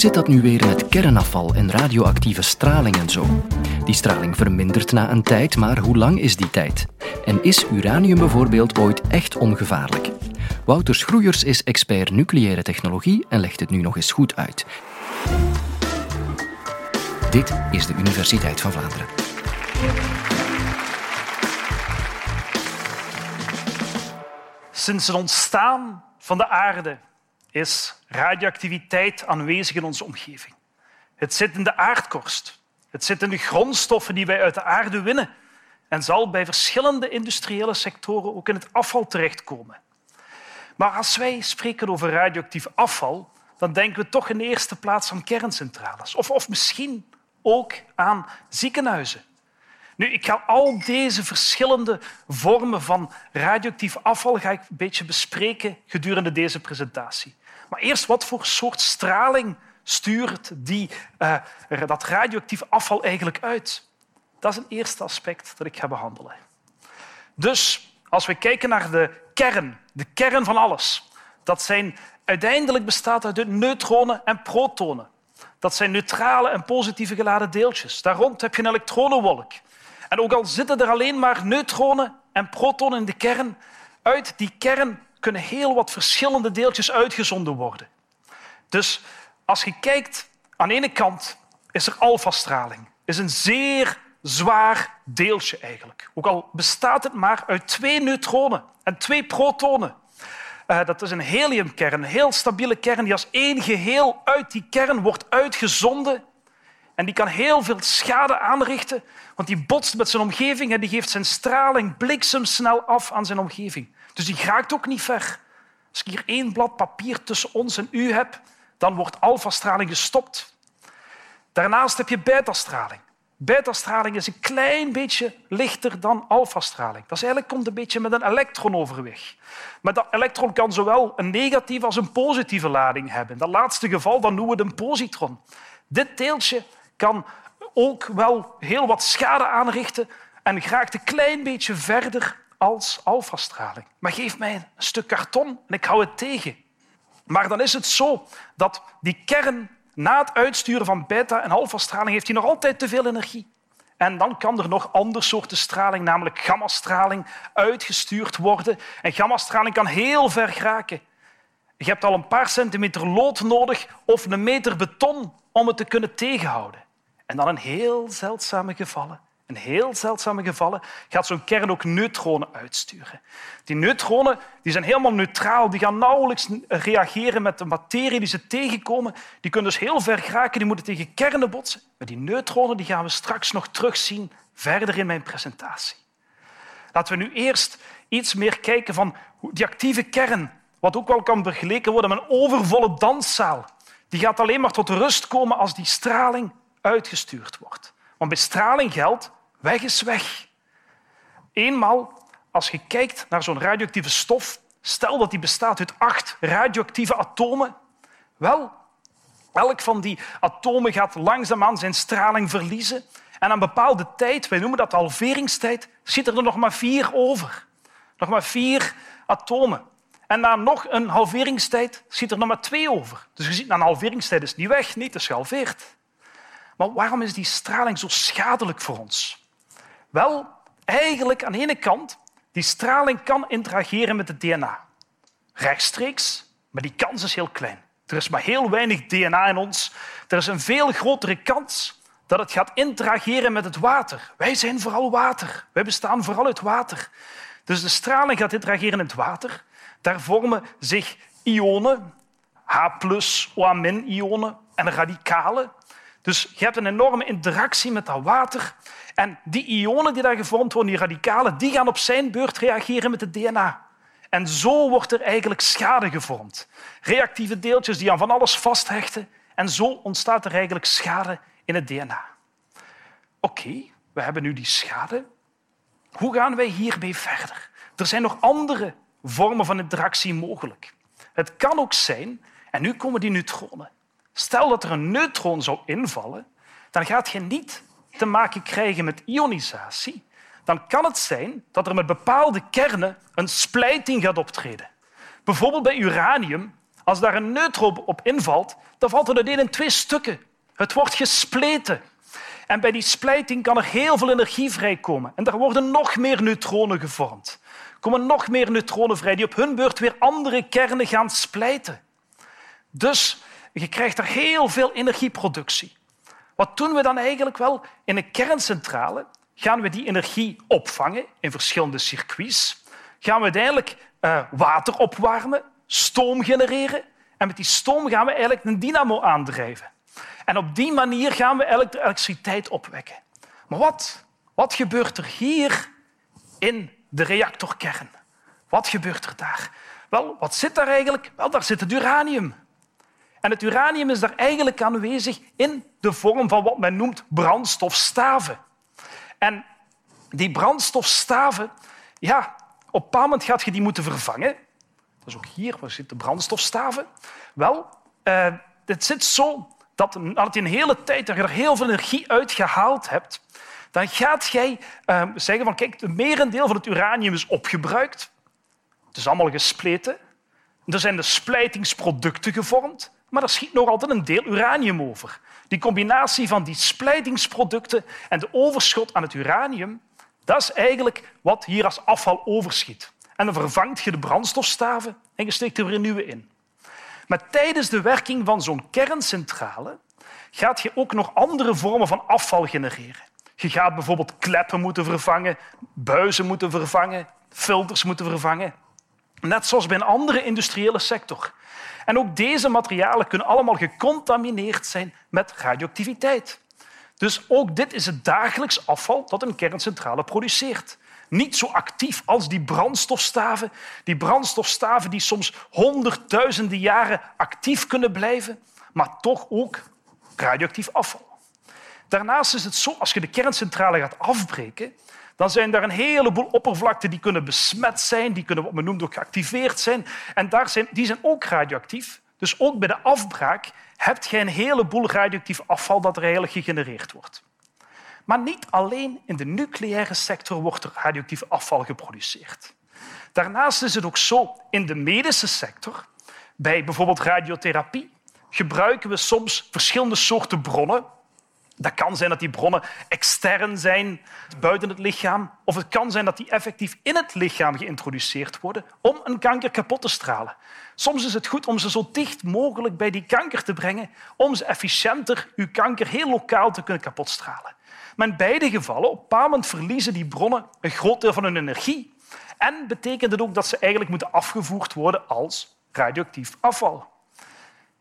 Zit dat nu weer met kernafval en radioactieve straling en zo? Die straling vermindert na een tijd, maar hoe lang is die tijd? En is uranium bijvoorbeeld ooit echt ongevaarlijk? Wouter Schroeiers is expert nucleaire technologie en legt het nu nog eens goed uit. Dit is de Universiteit van Vlaanderen. Sinds het ontstaan van de aarde is radioactiviteit aanwezig in onze omgeving. Het zit in de aardkorst. Het zit in de grondstoffen die wij uit de aarde winnen en zal bij verschillende industriële sectoren ook in het afval terechtkomen. Maar als wij spreken over radioactief afval, dan denken we toch in de eerste plaats aan kerncentrales. Of, of misschien ook aan ziekenhuizen. Nu, ik ga al deze verschillende vormen van radioactief afval ga ik een beetje bespreken gedurende deze presentatie. Maar eerst, wat voor soort straling stuurt die, uh, dat radioactief afval eigenlijk uit? Dat is een eerste aspect dat ik ga behandelen. Dus als we kijken naar de kern, de kern van alles, dat zijn uiteindelijk bestaat uit neutronen en protonen. Dat zijn neutrale en positieve geladen deeltjes. Daar rond heb je een elektronenwolk. En ook al zitten er alleen maar neutronen en protonen in de kern, uit die kern kunnen heel wat verschillende deeltjes uitgezonden worden. Dus als je kijkt, aan de ene kant is er alfastraling. is een zeer zwaar deeltje eigenlijk. Ook al bestaat het maar uit twee neutronen en twee protonen. Uh, dat is een heliumkern, een heel stabiele kern die als één geheel uit die kern wordt uitgezonden. En die kan heel veel schade aanrichten, want die botst met zijn omgeving en die geeft zijn straling bliksemsnel af aan zijn omgeving. Dus die raakt ook niet ver. Als ik hier één blad papier tussen ons en u heb, dan wordt alfastraling gestopt. Daarnaast heb je betastraling. Betastraling is een klein beetje lichter dan alfastraling. Dat eigenlijk komt een beetje met een elektron overweg. Maar dat elektron kan zowel een negatieve als een positieve lading hebben. In dat laatste geval dan noemen we het een positron. Dit deeltje kan ook wel heel wat schade aanrichten en geraakt een klein beetje verder als alfastraling. Maar geef mij een stuk karton en ik hou het tegen. Maar dan is het zo dat die kern na het uitsturen van beta- en alfastraling heeft hij nog altijd te veel energie. En dan kan er nog andere soorten straling, namelijk gammastraling, uitgestuurd worden. En gammastraling kan heel ver geraken. Je hebt al een paar centimeter lood nodig of een meter beton om het te kunnen tegenhouden. En dan in heel zeldzame gevallen in heel zeldzame gevallen gaat zo'n kern ook neutronen uitsturen. Die neutronen die zijn helemaal neutraal, die gaan nauwelijks reageren met de materie die ze tegenkomen. Die kunnen dus heel ver geraken, die moeten tegen kernen botsen. Maar die neutronen die gaan we straks nog terugzien verder in mijn presentatie. Laten we nu eerst iets meer kijken van die actieve kern, wat ook wel kan vergeleken worden met een overvolle danszaal. Die gaat alleen maar tot rust komen als die straling uitgestuurd wordt. Want bij straling geldt Weg is weg. Eenmaal, als je kijkt naar zo'n radioactieve stof, stel dat die bestaat uit acht radioactieve atomen, wel, elk van die atomen gaat langzaamaan zijn straling verliezen. En aan een bepaalde tijd, wij noemen dat halveringstijd, zitten er nog maar vier over. Nog maar vier atomen. En na nog een halveringstijd zit er nog maar twee over. Dus je ziet, na een halveringstijd is niet weg, niet, het is gehalveerd. Maar waarom is die straling zo schadelijk voor ons? Wel, eigenlijk aan de ene kant, die straling kan interageren met het DNA. Rechtstreeks, maar die kans is heel klein. Er is maar heel weinig DNA in ons. Er is een veel grotere kans dat het gaat interageren met het water. Wij zijn vooral water. Wij bestaan vooral uit water. Dus de straling gaat interageren in het water. Daar vormen zich ionen, H+, OH-ionen en radicalen. Dus je hebt een enorme interactie met dat water. En die ionen die daar gevormd worden, die radicalen, die gaan op zijn beurt reageren met het DNA. En zo wordt er eigenlijk schade gevormd. Reactieve deeltjes die aan van alles vasthechten. En zo ontstaat er eigenlijk schade in het DNA. Oké, we hebben nu die schade. Hoe gaan wij hiermee verder? Er zijn nog andere vormen van interactie mogelijk. Het kan ook zijn, en nu komen die neutronen. Stel dat er een neutron zou invallen, dan gaat je niet te maken krijgen met ionisatie, dan kan het zijn dat er met bepaalde kernen een splijting gaat optreden. Bijvoorbeeld bij uranium. Als daar een neutron op invalt, dan valt het uiteen in twee stukken. Het wordt gespleten. En bij die splijting kan er heel veel energie vrijkomen. En er worden nog meer neutronen gevormd. Er komen nog meer neutronen vrij die op hun beurt weer andere kernen gaan splijten. Dus je krijgt er heel veel energieproductie. Wat doen we dan eigenlijk wel? In een kerncentrale gaan we die energie opvangen in verschillende circuits. Gaan we uiteindelijk uh, water opwarmen, stoom genereren. En met die stoom gaan we eigenlijk een dynamo aandrijven. En op die manier gaan we elektriciteit opwekken. Maar wat, wat gebeurt er hier in de reactorkern? Wat gebeurt er daar? Wel, wat zit daar eigenlijk? Wel, daar zit het uranium. En het uranium is daar eigenlijk aanwezig in de vorm van wat men noemt brandstofstaven. En die brandstofstaven, ja, op een moment gaat je die moeten vervangen. Dat is ook hier, waar zitten de brandstofstaven? Wel, uh, het zit zo dat nadat je een hele tijd er heel veel energie uitgehaald hebt, dan gaat jij uh, zeggen van kijk, het merendeel van het uranium is opgebruikt. Het is allemaal gespleten. Er zijn de splijtingsproducten gevormd, maar er schiet nog altijd een deel uranium over. Die combinatie van die splijtingsproducten en de overschot aan het uranium, dat is eigenlijk wat hier als afval overschiet. En dan vervangt je de brandstofstaven en je steekt er weer nieuwe in. Maar tijdens de werking van zo'n kerncentrale gaat je ook nog andere vormen van afval genereren. Je gaat bijvoorbeeld kleppen moeten vervangen, buizen moeten vervangen, filters moeten vervangen. Net zoals bij een andere industriële sector. En ook deze materialen kunnen allemaal gecontamineerd zijn met radioactiviteit. Dus ook dit is het dagelijks afval dat een kerncentrale produceert. Niet zo actief als die brandstofstaven. Die brandstofstaven die soms honderdduizenden jaren actief kunnen blijven, maar toch ook radioactief afval. Daarnaast is het zo, als je de kerncentrale gaat afbreken, dan zijn er een heleboel oppervlakten die kunnen besmet zijn, die kunnen wat men noemt ook geactiveerd zijn. En daar zijn, die zijn ook radioactief. Dus ook bij de afbraak heb je een heleboel radioactief afval dat er gegenereerd wordt. Maar niet alleen in de nucleaire sector wordt er radioactief afval geproduceerd. Daarnaast is het ook zo in de medische sector, bij bijvoorbeeld radiotherapie, gebruiken we soms verschillende soorten bronnen dat kan zijn dat die bronnen extern zijn, buiten het lichaam. Of het kan zijn dat die effectief in het lichaam geïntroduceerd worden om een kanker kapot te stralen. Soms is het goed om ze zo dicht mogelijk bij die kanker te brengen om ze efficiënter uw kanker heel lokaal te kunnen kapotstralen. Maar in beide gevallen, op een verliezen die bronnen een groot deel van hun energie. En betekent het ook dat ze eigenlijk moeten afgevoerd worden als radioactief afval.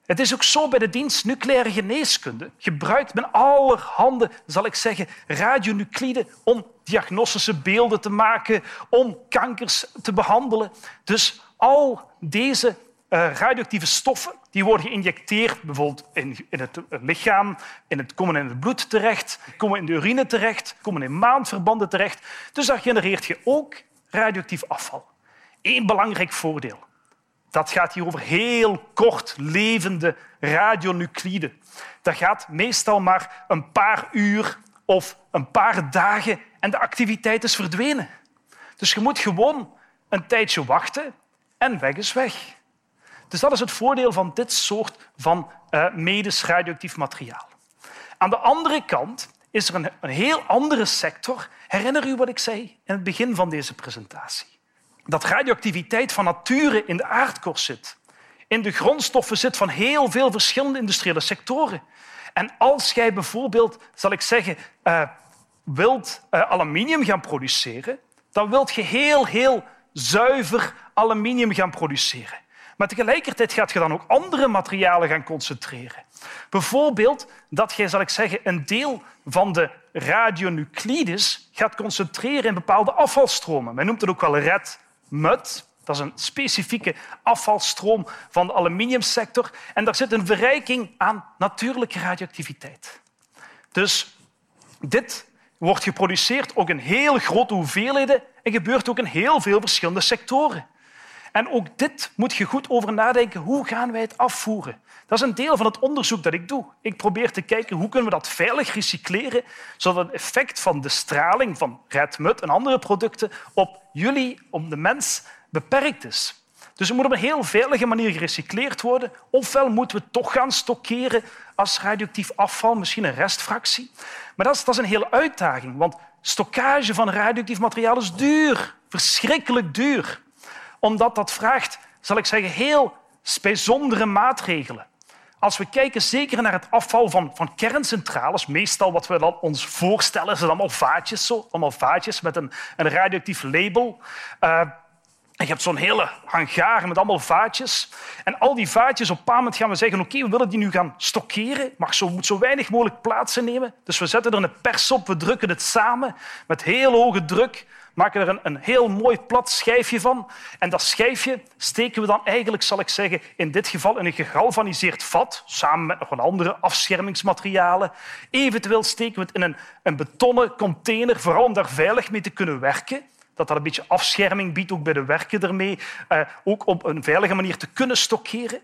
Het is ook zo bij de dienst nucleaire geneeskunde. Gebruikt men allerhande, zal ik zeggen, radionucliden om diagnostische beelden te maken, om kankers te behandelen. Dus al deze uh, radioactieve stoffen die worden geïnjecteerd, bijvoorbeeld in, in, het lichaam, in het, komen in het bloed terecht, komen in de urine terecht, komen in maandverbanden terecht. Dus daar genereert je ook radioactief afval. Eén belangrijk voordeel. Dat gaat hier over heel kort levende radionucliden. Dat gaat meestal maar een paar uur of een paar dagen en de activiteit is verdwenen. Dus je moet gewoon een tijdje wachten en weg is weg. Dus dat is het voordeel van dit soort van uh, medisch radioactief materiaal. Aan de andere kant is er een, een heel andere sector. Herinner u wat ik zei in het begin van deze presentatie? Dat radioactiviteit van nature in de aardkorst zit. In de grondstoffen zit van heel veel verschillende industriële sectoren. En als jij bijvoorbeeld, zal ik zeggen, uh, wilt uh, aluminium gaan produceren, dan wilt je heel, heel zuiver aluminium gaan produceren. Maar tegelijkertijd gaat je dan ook andere materialen gaan concentreren. Bijvoorbeeld dat je, zal ik zeggen, een deel van de radionuclides gaat concentreren in bepaalde afvalstromen. Men noemt het ook wel red mud. Dat is een specifieke afvalstroom van de aluminiumsector. En daar zit een verrijking aan natuurlijke radioactiviteit. Dus dit wordt geproduceerd ook in heel grote hoeveelheden en gebeurt ook in heel veel verschillende sectoren. En ook dit moet je goed over nadenken. Hoe gaan wij het afvoeren? Dat is een deel van het onderzoek dat ik doe. Ik probeer te kijken hoe kunnen we dat veilig recycleren, zodat het effect van de straling van redmut en andere producten op jullie, op de mens, beperkt is. Dus het moet op een heel veilige manier gerecycleerd worden. Ofwel moeten we het toch gaan stockeren als radioactief afval, misschien een restfractie. Maar dat is, dat is een hele uitdaging, want stockage van radioactief materiaal is duur. Verschrikkelijk duur. Omdat dat vraagt, zal ik zeggen, heel bijzondere maatregelen. Als we kijken zeker naar het afval van, van kerncentrales, meestal wat we dan ons voorstellen, zijn allemaal vaatjes, zo, allemaal vaatjes met een, een radioactief label. Uh, je hebt zo'n hele hangar met allemaal vaatjes. En al die vaatjes, op een moment gaan we zeggen oké, we willen die nu gaan stockeren. Maar zo moet zo weinig mogelijk plaats innemen. Dus we zetten er een pers op, we drukken het samen met heel hoge druk maken er een, een heel mooi plat schijfje van. En dat schijfje steken we dan eigenlijk, zal ik zeggen, in dit geval in een gegalvaniseerd vat, samen met nog een andere afschermingsmaterialen. Eventueel steken we het in een, een betonnen container, vooral om daar veilig mee te kunnen werken dat dat een beetje afscherming biedt, ook bij de werken ermee, uh, ook op een veilige manier te kunnen stockeren.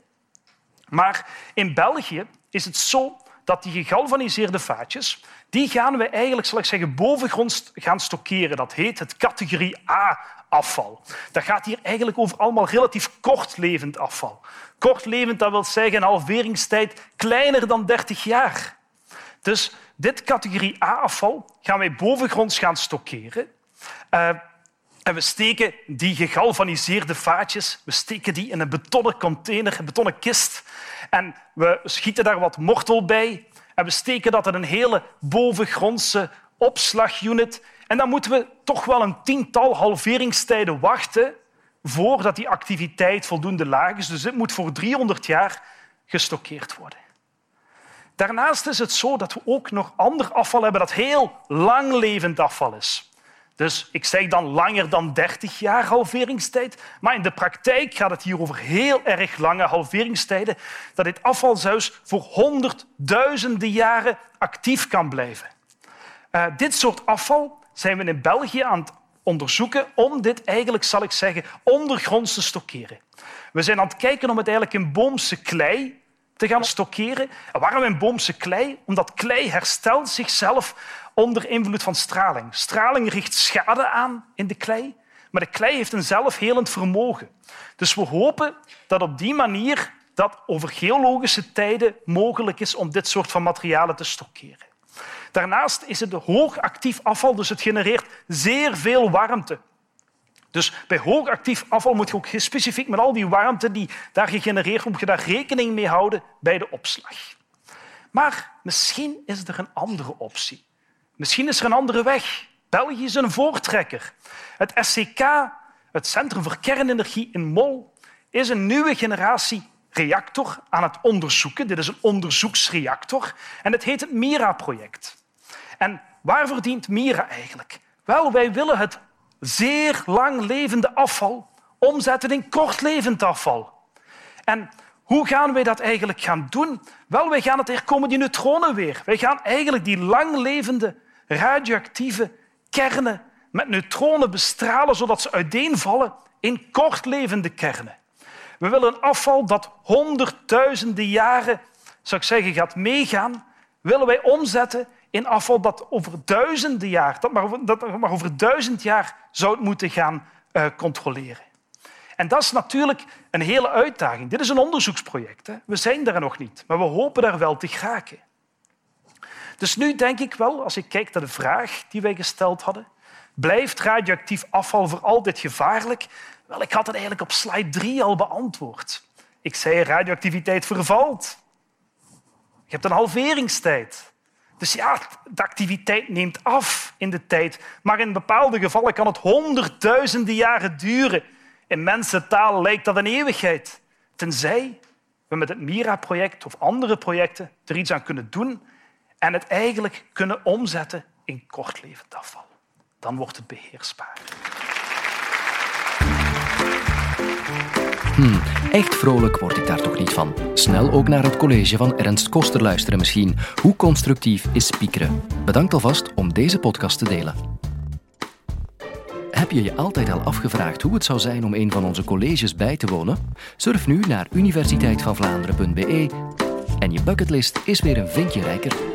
Maar in België is het zo dat die gegalvaniseerde vaatjes, die gaan we eigenlijk, zal ik zeggen, bovengronds gaan stockeren. Dat heet het categorie A-afval. Dat gaat hier eigenlijk over allemaal relatief kortlevend afval. Kortlevend, dat wil zeggen een halveringstijd kleiner dan 30 jaar. Dus dit categorie A-afval gaan wij bovengronds gaan stockeren. Uh, en we steken die gegalvaniseerde vaatjes we steken die in een betonnen container, een betonnen kist. En we schieten daar wat mortel bij. En we steken dat in een hele bovengrondse opslagunit. En dan moeten we toch wel een tiental halveringstijden wachten voordat die activiteit voldoende laag is. Dus dit moet voor 300 jaar gestockeerd worden. Daarnaast is het zo dat we ook nog ander afval hebben dat heel langlevend afval is. Dus ik zeg dan langer dan 30 jaar halveringstijd. Maar in de praktijk gaat het hier over heel erg lange halveringstijden. Dat dit afval zelfs voor honderdduizenden jaren actief kan blijven. Uh, dit soort afval zijn we in België aan het onderzoeken om dit eigenlijk, zal ik zeggen, ondergronds te stockeren. We zijn aan het kijken om het eigenlijk in boomse klei te gaan stockeren. En waarom in boomse klei? Omdat klei herstelt zichzelf onder invloed van straling. Straling richt schade aan in de klei, maar de klei heeft een zelfhelend vermogen. Dus we hopen dat op die manier dat over geologische tijden mogelijk is om dit soort van materialen te stockeren. Daarnaast is het hoogactief afval, dus het genereert zeer veel warmte. Dus bij hoogactief afval moet je ook specifiek met al die warmte die daar gegenereerd wordt, moet je daar rekening mee houden bij de opslag. Maar misschien is er een andere optie. Misschien is er een andere weg. België is een voortrekker. Het SCK, het Centrum voor Kernenergie in Mol, is een nieuwe generatie reactor aan het onderzoeken. Dit is een onderzoeksreactor en het heet het MIRA-project. En waarvoor dient MIRA eigenlijk? Wel, wij willen het zeer lang levende afval omzetten in kortlevend afval. En hoe gaan wij dat eigenlijk gaan doen? Wel, wij gaan het, er komen die neutronen weer. Wij gaan eigenlijk die langlevende radioactieve kernen met neutronen bestralen zodat ze uiteenvallen in kortlevende kernen. We willen een afval dat honderdduizenden jaren zou ik zeggen, gaat meegaan, willen wij omzetten in afval dat over duizenden jaar, dat maar, dat maar over duizend jaar zou moeten gaan uh, controleren. En dat is natuurlijk een hele uitdaging. Dit is een onderzoeksproject. Hè. We zijn daar nog niet, maar we hopen daar wel te geraken. Dus nu denk ik wel, als ik kijk naar de vraag die wij gesteld hadden, blijft radioactief afval voor altijd gevaarlijk? Wel, ik had het eigenlijk op slide 3 al beantwoord. Ik zei radioactiviteit vervalt. Je hebt een halveringstijd. Dus ja, de activiteit neemt af in de tijd. Maar in bepaalde gevallen kan het honderdduizenden jaren duren. In mensentaal lijkt dat een eeuwigheid. Tenzij we met het MIRA-project of andere projecten er iets aan kunnen doen en het eigenlijk kunnen omzetten in kortlevend afval. Dan wordt het beheersbaar. Hmm, echt vrolijk word ik daar toch niet van. Snel ook naar het college van Ernst Koster luisteren misschien. Hoe constructief is spiekeren? Bedankt alvast om deze podcast te delen. Heb je je altijd al afgevraagd hoe het zou zijn om een van onze colleges bij te wonen? Surf nu naar universiteitvanvlaanderen.be en je bucketlist is weer een vinkje rijker.